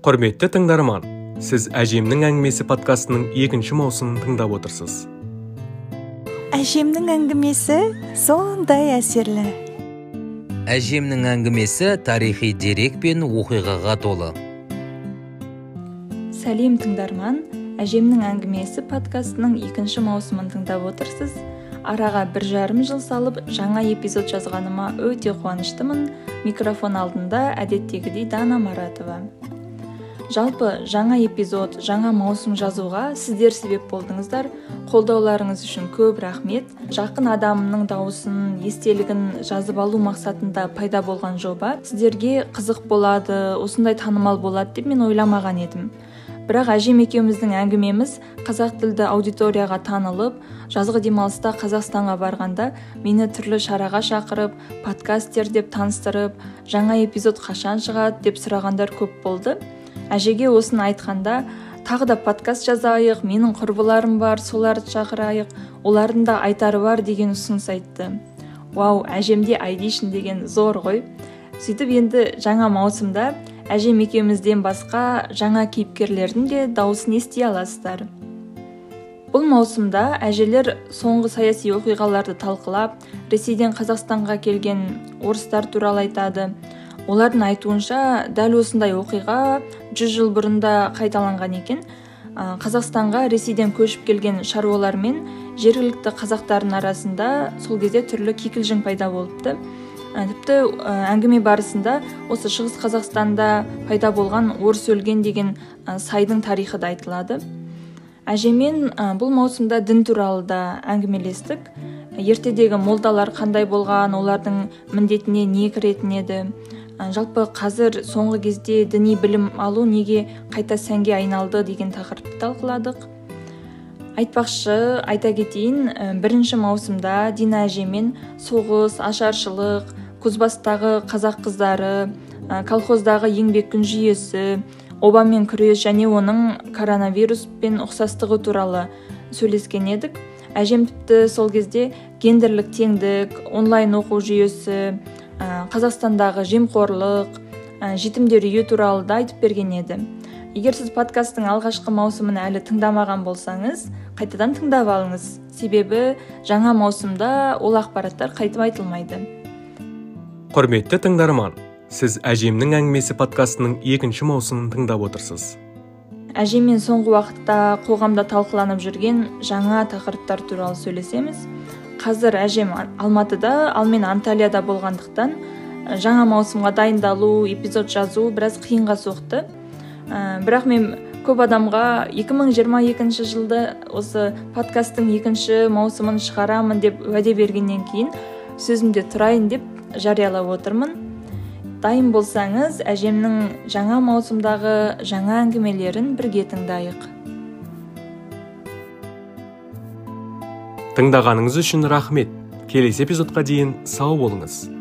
құрметті тыңдарман сіз әжемнің әңгімесі подкастының екінші маусымын тыңдап отырсыз. Әжемнің әңгімесі сондай әсерлі. Әжемнің әңгімесі тарихи дерек пен оқиғаға толы. Сәлем тыңдарман әжемнің әңгімесі подкастының екінші маусымын тыңдап отырсыз. Араға бір жарым жыл салып жаңа эпизод жазғаныма өте қуаныштымын. Микрофон алдында әдеттегідей дана маратова. Жалпы жаңа эпизод жаңа маусым жазуға сіздер себеп болдыңыздар. Қолдауларыңыз үшін көп рахмет. Жақын адамымның дауысын естелігін жазып алу мақсатында пайда болған жоба сіздерге қызық болады осындай танымал болады деп мен ойламаған едім. Бірақ әжем екеуміздің әңгімеміз қазақ тілді аудиторияға танылып жазғы демалыста қазақстанға барғанда мені түрлі шараға шақырып подкастер деп таныстырып жаңа эпизод қашан шығады деп сұрағандар көп болды. Әжеге осыны айтқанда тағы да подкаст жазайық менің құрбыларым бар соларды шақырайық олардың да айтары бар деген ұсыныс айтты. Вау әжемде айдейшін деген зор ғой. Сөйтіп енді жаңа маусымда әжем екеумізден басқа жаңа кейіпкерлердің де дауысын ести аласыздар. Бұл маусымда әжелер соңғы саяси оқиғаларды талқылап ресейден қазақстанға келген орыстар туралы айтады. Олардың айтуынша дәл осындай оқиға жүз жыл бұрын да қайталанған екен. Қазақстанға ресейден көшіп келген шаруалар мен жергілікті қазақтардың арасында сол кезде түрлі кикілжің пайда болыпты. Тіпті әңгіме барысында осы шығыс қазақстанда пайда болған орыс өлген деген сайдың тарихы да айтылады. Әжемен бұл маусымда дін туралы да әңгімелестік. Ертедегі молдалар қандай болған олардың міндетіне не кіретін еді? Жалпы қазір соңғы кезде діни білім алу неге қайта сәнге айналды деген тақырыпты талқыладық айтпақшы айта кетейін бірінші маусымда дина әжемен соғыс ашаршылық кузбасстағы қазақ қыздары колхоздағы еңбек күн жүйесі обамен күрес және оның коронавируспен ұқсастығы туралы сөйлескен едік. Әжем тіпті сол кезде гендерлік теңдік онлайн оқу жүйесі қазақстандағы жемқорлық жетімдер үйі туралы да айтып берген еді. Егер сіз подкасттың алғашқы маусымын әлі тыңдамаған болсаңыз қайтадан тыңдап алыңыз. Себебі жаңа маусымда ол ақпараттар қайтып айтылмайды. Құрметті тыңдарман сіз әжемнің әңгімесі подкастының екінші маусымын тыңдап отырсыз. Әжеммен соңғы уақытта қоғамда талқыланып жүрген жаңа тақырыптар туралы сөйлесеміз. Қазір әжем алматыда ал мен анталияда болғандықтан жаңа маусымға дайындалу эпизод жазу біраз қиынға соқты. Ә, бірақ мен көп адамға 2022 жылды осы подкасттың екінші маусымын шығарамын деп уәде бергеннен кейін сөзімде тұрайын деп жариялап отырмын. Дайын болсаңыз әжемнің жаңа маусымдағы жаңа әңгімелерін бірге тыңдайық. Тыңдағаныңыз үшін рахмет. Келесі эпизодқа дейін сау болыңыз.